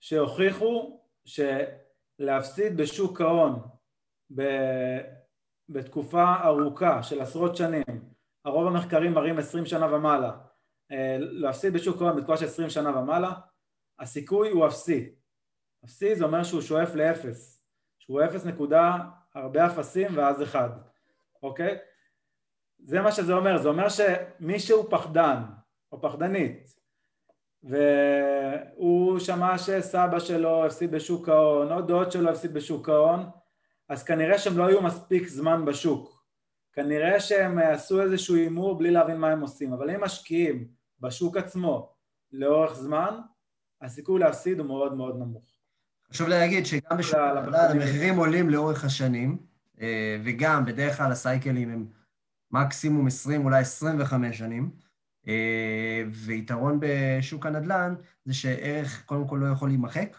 שהוכיחו שלהפסיד בשוק ההון בתקופה ארוכה של עשרות שנים, הרוב המחקרים מראים עשרים שנה ומעלה, אה, להפסיד בשוק ההון בתקופה של עשרים שנה ומעלה, הסיכוי הוא אפסי. אפסי זה אומר שהוא שואף לאפס, שהוא אפס נקודה הרבה אפסים ואז אחד, אוקיי? זה מה שזה אומר, זה אומר שמישהו פחדן או פחדנית והוא שמע שסבא שלו הפסיד בשוק ההון או דוד שלו הפסיד בשוק ההון אז כנראה שהם לא היו מספיק זמן בשוק כנראה שהם עשו איזשהו הימור בלי להבין מה הם עושים אבל אם משקיעים בשוק עצמו לאורך זמן הסיכוי להפסיד הוא מאוד מאוד נמוך. חשוב להגיד שגם בשוק הנדל"ן המחירים עולים לאורך השנים, אה, וגם בדרך כלל הסייקלים הם מקסימום 20, אולי 25 שנים, אה, ויתרון בשוק הנדל"ן זה שערך קודם כל לא יכול להימחק,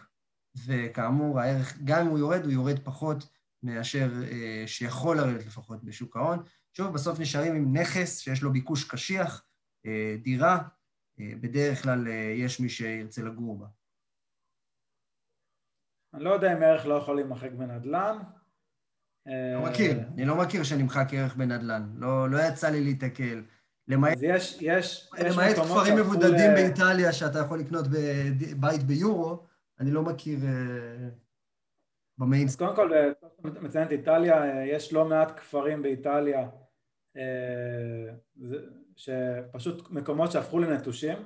וכאמור הערך, גם אם הוא יורד, הוא יורד פחות מאשר אה, שיכול לרדת לפחות בשוק ההון. שוב, בסוף נשארים עם נכס שיש לו ביקוש קשיח, דירה, בדרך כלל יש מי שירצה לגור בה. אני לא יודע אם ערך לא יכול להימחק בנדל"ן, לא מכיר, אני לא מכיר שנמחק ערך בנדל"ן, לא, לא יצא לי להתקל. למעט, יש, יש, יש למעט מקומות כפרים מבודדים ל- באיטליה שאתה יכול לקנות בית ביורו, אני לא מכיר אה, אז במיינסטרים. קודם כל, מציין את איטליה, אה, יש לא מעט כפרים באיטליה, אה, שפשוט מקומות שהפכו לנטושים, אה,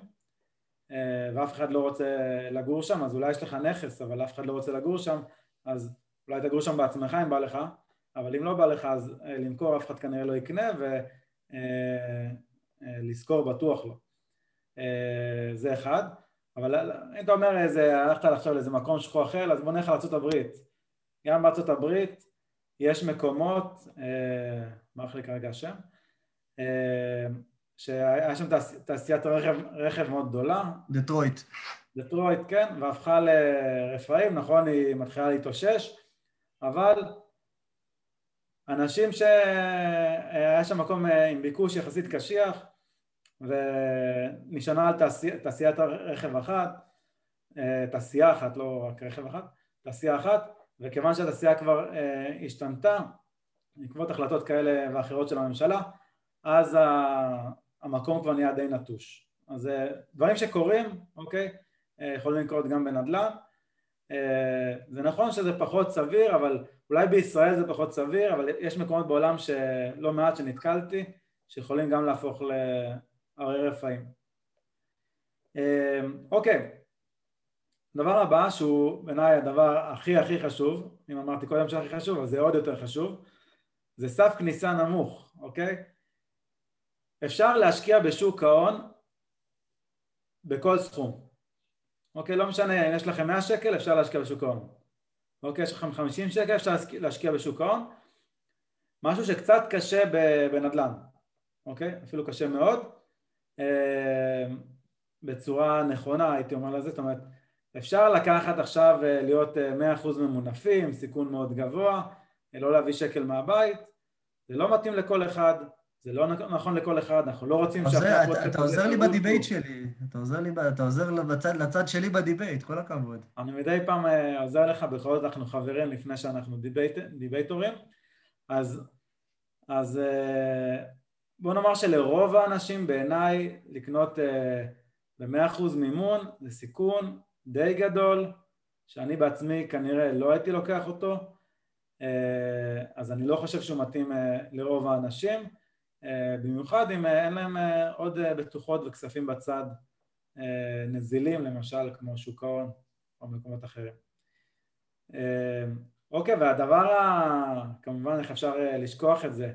ואף אחד לא רוצה לגור שם, אז אולי יש לך נכס, אבל אף אחד לא רוצה לגור שם, אז אולי תגור שם בעצמך אם בא לך, אבל אם לא בא לך, אז אה, למכור אף אחד כנראה לא יקנה, ולשכור בטוח לא. אה, זה אחד. אבל אם אתה אומר, איזה, הלכת עכשיו לאיזה מקום שכוח אחר, אז בוא נלך לארה"ב. גם בארצות הברית יש מקומות, אה, מה לי כרגע השם? אה, שהיה שם תעש, תעשיית רכב, רכב מאוד גדולה, דטרויט. דטרויט, כן, והפכה לרפאים, נכון, היא מתחילה להתאושש, אבל אנשים שהיה שם מקום אה, עם ביקוש יחסית קשיח, ונשענה על תעשי, תעשיית רכב אחת, אה, תעשייה אחת, לא רק רכב אחת, תעשייה אחת, וכיוון שהתעשייה כבר אה, השתנתה, בעקבות החלטות כאלה ואחרות של הממשלה, אז המקום כבר נהיה די נטוש. אז אה, דברים שקורים, אוקיי, אה, יכולים לקרות גם בנדל"ן. אה, זה נכון שזה פחות סביר, אבל אולי בישראל זה פחות סביר, אבל יש מקומות בעולם שלא מעט שנתקלתי, שיכולים גם להפוך לערי רפאים. אוקיי, הדבר הבא שהוא בעיניי הדבר הכי הכי חשוב, אם אמרתי קודם שהכי חשוב, אז זה עוד יותר חשוב, זה סף כניסה נמוך, אוקיי? אפשר להשקיע בשוק ההון בכל סכום, אוקיי? לא משנה אם יש לכם 100 שקל, אפשר להשקיע בשוק ההון. אוקיי? יש לכם 50 שקל, אפשר להשקיע- בשוק ההון. משהו שקצת קשה בנדל"ן, אוקיי? אפילו קשה מאוד. אה, בצורה נכונה, הייתי אומר לזה, זאת אומרת, אפשר לקחת עכשיו אה, להיות אה, 100% ממונפים, סיכון מאוד גבוה, אה, לא להביא שקל מהבית, זה לא מתאים לכל אחד, זה לא נכון לכל אחד, אנחנו לא רוצים שאחרי הפודקאסט אתה עוזר לי. בדיבייט שלי, אתה עוזר לי, אתה עוזר לצד- לצד שלי ב debate, כל הכבוד. אני מדי פעם אה, עוזר לך, בכל זאת אנחנו חברים לפני שאנחנו debate, דיבייטורים, אז, אז אה, בוא נאמר שלרוב האנשים בעיניי לקנות אה, ב-100% מימון זה סיכון די גדול, שאני בעצמי כנראה לא הייתי לוקח אותו, אז אני לא חושב שהוא מתאים לרוב האנשים, במיוחד אם אה, אין להם אה, עוד אה, בטוחות וכספים בצד אה, נזילים, למשל כמו שוק ההון או מקומות אחרים. אה, אוקיי, והדבר, ה... כמובן איך אפשר אה, לשכוח את זה,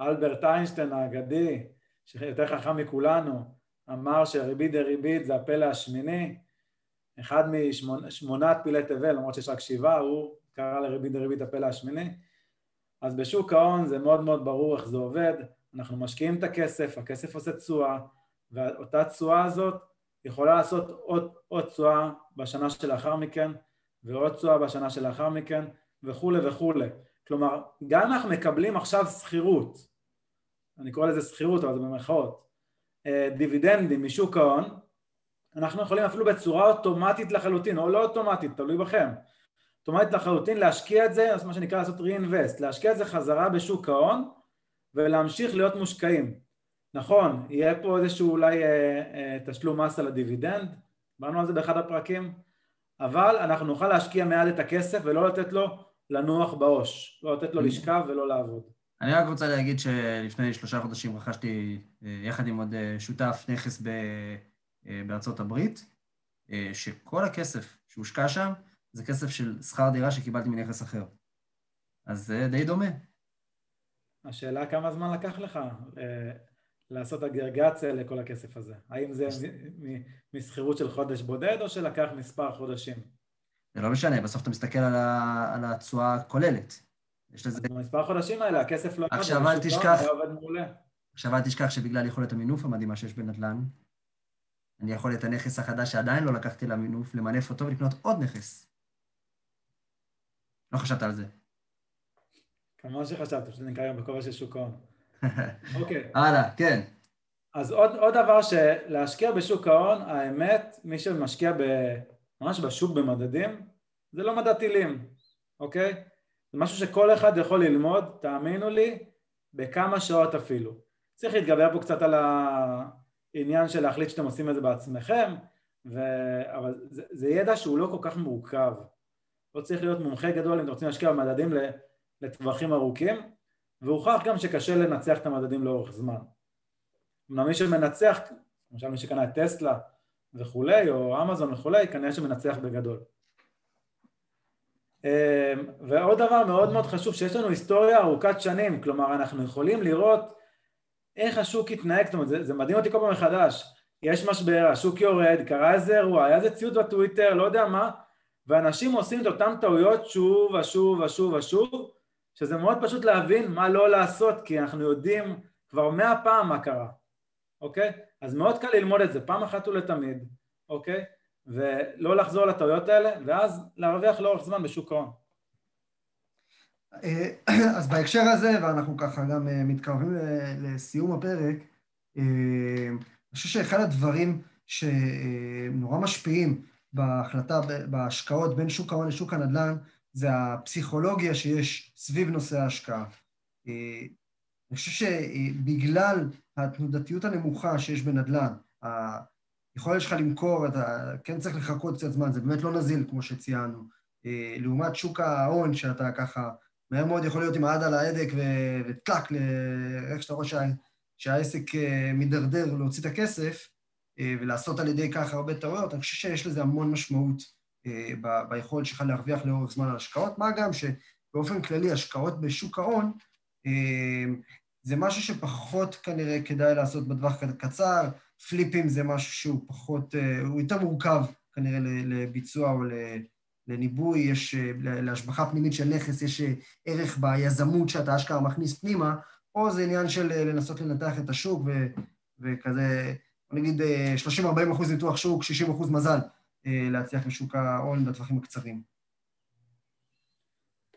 אלברט איינשטיין האגדי, שיותר חכם מכולנו, אמר שריבית דריבית זה הפלא השמיני, אחד משמונת פילי תבל, למרות שיש רק שבעה, הוא קרא לריבית דריבית הפלא השמיני. אז בשוק ההון זה מאוד מאוד ברור איך זה עובד, אנחנו משקיעים את הכסף, הכסף עושה תשואה, ואותה תשואה הזאת יכולה לעשות עוד, תשואה בשנה שלאחר מכן, ועוד תשואה בשנה שלאחר מכן, וכולי וכולי. כלומר, גם אם אנחנו מקבלים עכשיו שכירות, אני קורא לזה שכירות, אבל זה במרכאות, אה, דיבידנדים משוק ההון, אנחנו יכולים אפילו בצורה אוטומטית לחלוטין, או לא אוטומטית, תלוי בכם, אוטומטית לחלוטין להשקיע את זה מה שנקרא לעשות reinvest, להשקיע את זה חזרה בשוק ההון ולהמשיך להיות מושקעים. נכון, יהיה פה איזשהו אולי אה, אה, תשלום מס על הדיבידנד, דיברנו על זה באחד הפרקים, אבל אנחנו נוכל להשקיע מיד את הכסף ולא לתת לו לנוח בעו"ש, לא לתת לו לשכב ולא לעבוד. אני רק רוצה להגיד שלפני שלושה חודשים רכשתי אה, יחד עם עוד אה, שותף נכס ב, אה, בארצות הברית, שכל הכסף שהושקע שם זה כסף של שכר דירה שקיבלתי מנכס אחר. אז זה די דומה. השאלה כמה זמן לקח לך אה, לעשות אגרגציה לכל הכסף הזה? האם זה מ- מ- משכירות של חודש בודד או שלקח מספר חודשים? זה לא משנה, בסוף אתה מסתכל על, התשואה הכוללת. יש לזה... במספר החודשים האלה הכסף לא... עכשיו אל ההון תשכח- מעולה. עכשיו אל תשכח שבגלל יכולת המינוף המדהימה שיש בנדל"ן, אני יכול את הנכס החדש שעדיין לא לקחתי למינוף, למנף אותו ולקנות עוד נכס. לא חשבת על זה. כמובן שחשבתי, פשוט אני כרגע בכובע של שוק ההון. אוקיי, הלאה, כן. אז עוד, עוד דבר שלהשקיע בשוק ההון, האמת, מי שמשקיע ב, ממש בשוק במדדים, זה לא מדד טילים, אוקיי? זה משהו שכל אחד יכול ללמוד, תאמינו לי, בכמה שעות אפילו. צריך להתגבר פה קצת על העניין של להחליט שאתם עושים את זה בעצמכם, ו... אבל זה, זה ידע שהוא לא כל כך מורכב. לא צריך להיות מומחה גדול אם אתם רוצים להשקיע במדדים לטווחים ארוכים, והוכח גם שקשה לנצח את המדדים לאורך זמן. אמנם מי שמנצח, למשל מי שקנה את טסלה וכולי, או אמזון וכולי, כנראה שמנצח בגדול. אמ, ועוד דבר מאוד מאוד חשוב, שיש לנו היסטוריה ארוכת שנים, כלומר אנחנו יכולים לראות איך השוק התנהג, זאת אומרת זה, זה מדהים אותי כל פעם מחדש, יש משבר, השוק יורד, קרה איזה אירוע, היה איזה ציוץ בטוויטר, לא יודע מה, ואנשים עושים את אותן טעויות שוב ושוב ושוב ושוב, שזה מאוד פשוט להבין מה לא לעשות, כי אנחנו יודעים כבר מאה פעם מה קרה, אוקיי? אז מאוד קל ללמוד את זה, פעם אחת ולתמיד, אוקיי? ולא לחזור לטעויות האלה, ואז להרוויח לאורך זמן בשוק ההון. אה, אז בהקשר הזה, ואנחנו ככה גם אה, מתקרבים לסיום הפרק, אה, אני חושב שאחד הדברים שנורא משפיעים בהחלטה, בהשקעות בין שוק ההון לשוק הנדל"ן, זה הפסיכולוגיה שיש סביב נושא ההשקעה. אני חושב שבגלל התנודתיות הנמוכה שיש בנדל"ן, היכולת שלך למכור, אתה כן צריך לחכות קצת זמן, זה באמת לא נזיל, כמו שציינו. לעומת שוק ההון, שאתה ככה מהר מאוד יכול להיות עם היד על ההדק וטלק, איך שאתה רואה שה... שהעסק אה, מידרדר להוציא את הכסף אה, ולעשות על ידי כך הרבה טעויות, אני חושב שיש לזה המון משמעות אה. ביכולת שלך להרוויח לאורך זמן על השקעות, מה גם שבאופן כללי השקעות בשוק ההון זה משהו שפחות כנראה כדאי לעשות בטווח קצר, פליפים זה משהו שהוא פחות, הוא יותר מורכב כנראה לביצוע או. לניבוי, יש, אה, להשבחה פנימית של נכס, יש אה, ערך ביזמות שאתה אשכרה מכניס פנימה, או זה עניין של אה, לנסות לנתח את השוק ו, וכזה, נגיד 30-40 אחוז ניתוח שוק, 60 אחוז מזל להצליח לשוק ההון בטווחים הקצרים.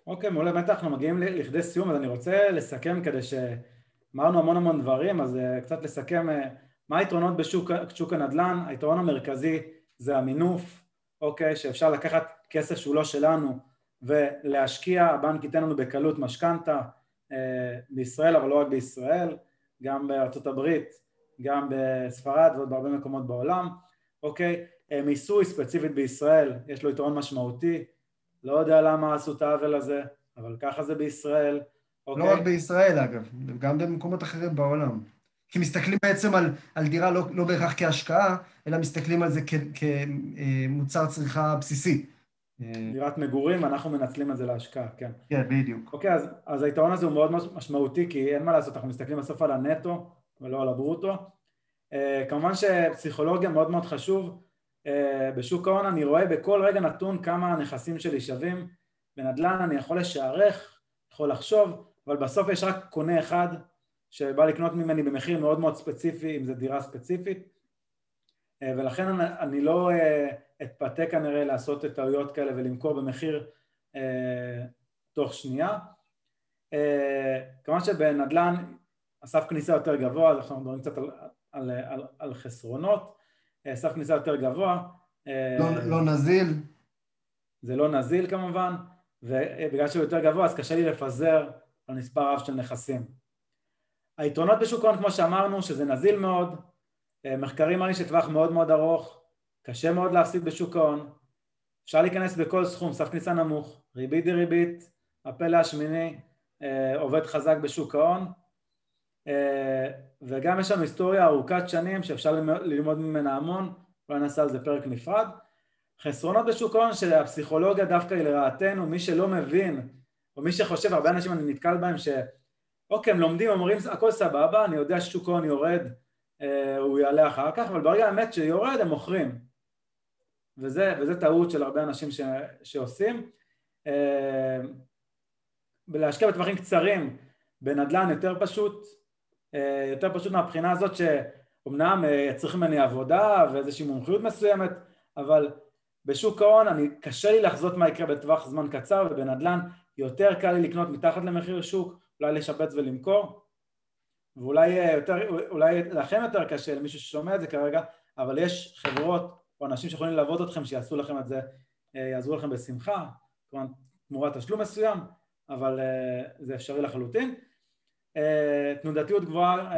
אוקיי, מעולה, באמת אנחנו מגיעים לכדי סיום, אז אני רוצה לסכם כדי שאמרנו המון המון דברים, אז קצת לסכם מה היתרונות בשוק הנדל"ן, היתרון המרכזי זה המינוף, אוקיי, שאפשר לקחת כסף שהוא לא שלנו ולהשקיע, הבנק ייתן לנו בקלות משכנתה אה, בישראל, אבל לא רק בישראל, גם בארצות הברית, גם בספרד ועוד בהרבה מקומות בעולם, אוקיי? אה, מיסוי ספציפית בישראל, יש לו יתרון משמעותי, לא יודע למה עשו את העוול הזה, אבל ככה זה בישראל, אוקיי? לא רק בישראל אגב, גם במקומות אחרים בעולם. כי מסתכלים בעצם על, על דירה לא, לא בהכרח כהשקעה, אלא מסתכלים על זה כמוצר צריכה בסיסי. דירת מגורים, אנחנו מנצלים את זה להשקעה, כן. כן, בדיוק. אוקיי, אז, אז היתרון הזה הוא מאוד משמעותי, כי אין מה לעשות, אנחנו מסתכלים בסוף על הנטו ולא על הברוטו. Uh, כמובן שפסיכולוגיה מאוד מאוד חשוב. Uh, בשוק ההון אני רואה בכל רגע נתון כמה הנכסים שלי שווים. בנדל"ן אני יכול לשערך, יכול לחשוב, אבל בסוף יש רק קונה אחד שבא לקנות ממני במחיר מאוד מאוד ספציפי, אם זו דירה ספציפית. Uh, ולכן אני, לא... Uh, אתפתה כנראה לעשות את טעויות כאלה ולמכור במחיר אה, תוך שנייה. אה, כמובן שבנדל"ן הסף כניסה יותר גבוה, אז אנחנו מדברים קצת על, על, על, על חסרונות, אה, סף כניסה יותר גבוה. אה, לא, לא נזיל. זה לא נזיל כמובן, ובגלל שהוא יותר גבוה אז קשה לי לפזר על מספר רב של נכסים. היתרונות בשוק ההון כמו שאמרנו שזה נזיל מאוד, אה, מחקרים מראים שטווח מאוד מאוד ארוך קשה מאוד להפסיד בשוק ההון, אפשר להיכנס בכל סכום, סף כניסה נמוך, ריבית דריבית, הפלא השמיני אה, עובד חזק בשוק ההון אה, וגם יש לנו היסטוריה ארוכת שנים שאפשר ללמוד ממנה המון, אולי נעשה על זה פרק נפרד. חסרונות בשוק ההון שהפסיכולוגיה דווקא היא לרעתנו, מי שלא מבין או מי שחושב, הרבה אנשים אני נתקל בהם שאוקיי הם לומדים, אומרים הכל סבבה, אני יודע ששוק ההון יורד, אה, הוא יעלה אחר כך, אבל ברגע האמת שיורד הם מוכרים וזה, וזה טעות של הרבה אנשים ש, שעושים. אה, להשקיע בטווחים קצרים בנדל"ן יותר פשוט, אה, יותר פשוט מהבחינה הזאת שאומנם אה, צריך ממני עבודה ואיזושהי מומחיות מסוימת, אבל בשוק ההון אני, קשה לי לחזות מה יקרה בטווח זמן קצר ובנדל"ן יותר קל לי לקנות מתחת למחיר שוק, אולי לשבץ ולמכור ואולי יותר, אולי לכם יותר קשה למישהו ששומע את זה כרגע, אבל יש חברות או אנשים שיכולים לעבוד אתכם שיעשו לכם את זה, אה, יעזרו לכם בשמחה, כמובן תמורת תשלום מסוים, אבל זה אפשרי לחלוטין. תנודתיות גבוהה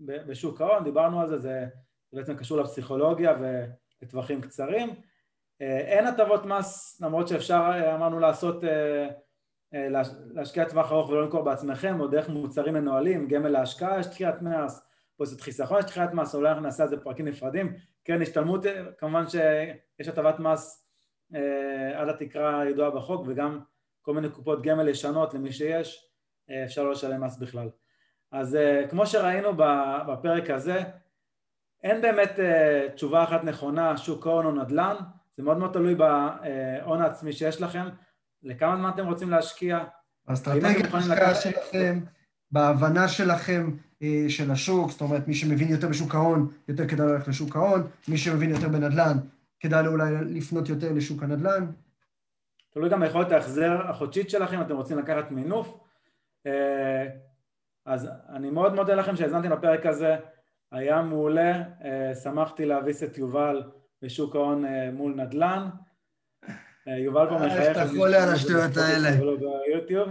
בשוק ההון, דיברנו על זה, זה בעצם קשור לפסיכולוגיה ולטווחים קצרים. אין הטבות מס, למרות שאפשר, אמרנו, לעשות, להשקיע טווח ארוך ולא למכור בעצמכם, או דרך מוצרים מנוהלים, גמל להשקעה, יש דחיית מס, פוליסת חיסכון, יש דחיית מס, אולי אנחנו נעשה על זה פרקים נפרדים. כן, השתלמות, כמובן שיש הטבת מס עד התקרה הידועה בחוק, וגם כל מיני קופות גמל ישנות למי שיש, אפשר לא לשלם מס בכלל. אז כמו שראינו בפרק הזה, אין באמת תשובה אחת נכונה, שוק ההון או נדל"ן, זה מאוד מאוד תלוי בהון העצמי שיש לכם, לכמה זמן אתם רוצים להשקיע. האסטרטגיה ההשקעה שלכם, בהבנה שלכם של השוק, זאת אומרת, מי שמבין יותר בשוק ההון, יותר כדאי ללכת לשוק ההון, מי שמבין יותר בנדל"ן, כדאי אולי לפנות יותר לשוק הנדל"ן. תלוי גם ביכולת ההחזר החודשית שלכם, אתם רוצים לקחת מינוף. אז אני מאוד מודה לכם שהאזנתם לפרק הזה, היה מעולה, שמחתי להביס את יובל בשוק ההון מול נדל"ן. יובל פה מחייך. איך אתה חולה על השטויות האלה. ביוטיוב.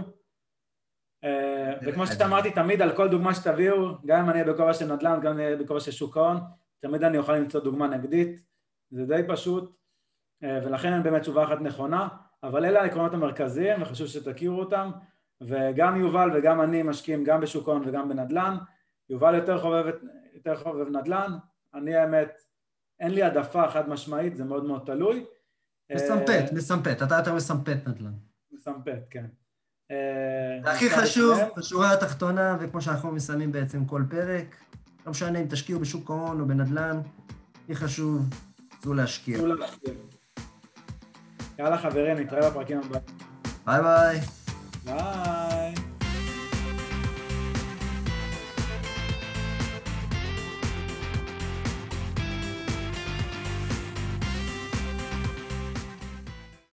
וכמו שאמרתי תמיד, על כל דוגמה שתביאו, גם אם אני אהיה בכובע של נדל"ן, גם אם אני אהיה בכובע של שוק ההון, תמיד אני אוכל למצוא דוגמה נגדית, זה די פשוט, ולכן אין באמת תשובה אחת נכונה, אבל אלה העקרונות המרכזיים, וחשוב שתכירו אותם, וגם יובל וגם אני משקיעים גם בשוק ההון וגם בנדל"ן, יובל יותר חובב, יותר חובב נדל"ן, אני האמת, אין לי העדפה חד משמעית, זה מאוד מאוד תלוי. מסמפת, מסמפת, אתה יותר מסמפת נדל"ן. מסמפת, כן. הכי חשוב, בשורה התחתונה, וכמו שאנחנו מסיימים בעצם כל פרק, לא משנה אם תשקיעו בשוק ההון או בנדל"ן, הכי חשוב, צאו להשקיע. צאו להשקיע. יאללה חברים, נתראה בפרקים הבאים. ביי ביי. Bye.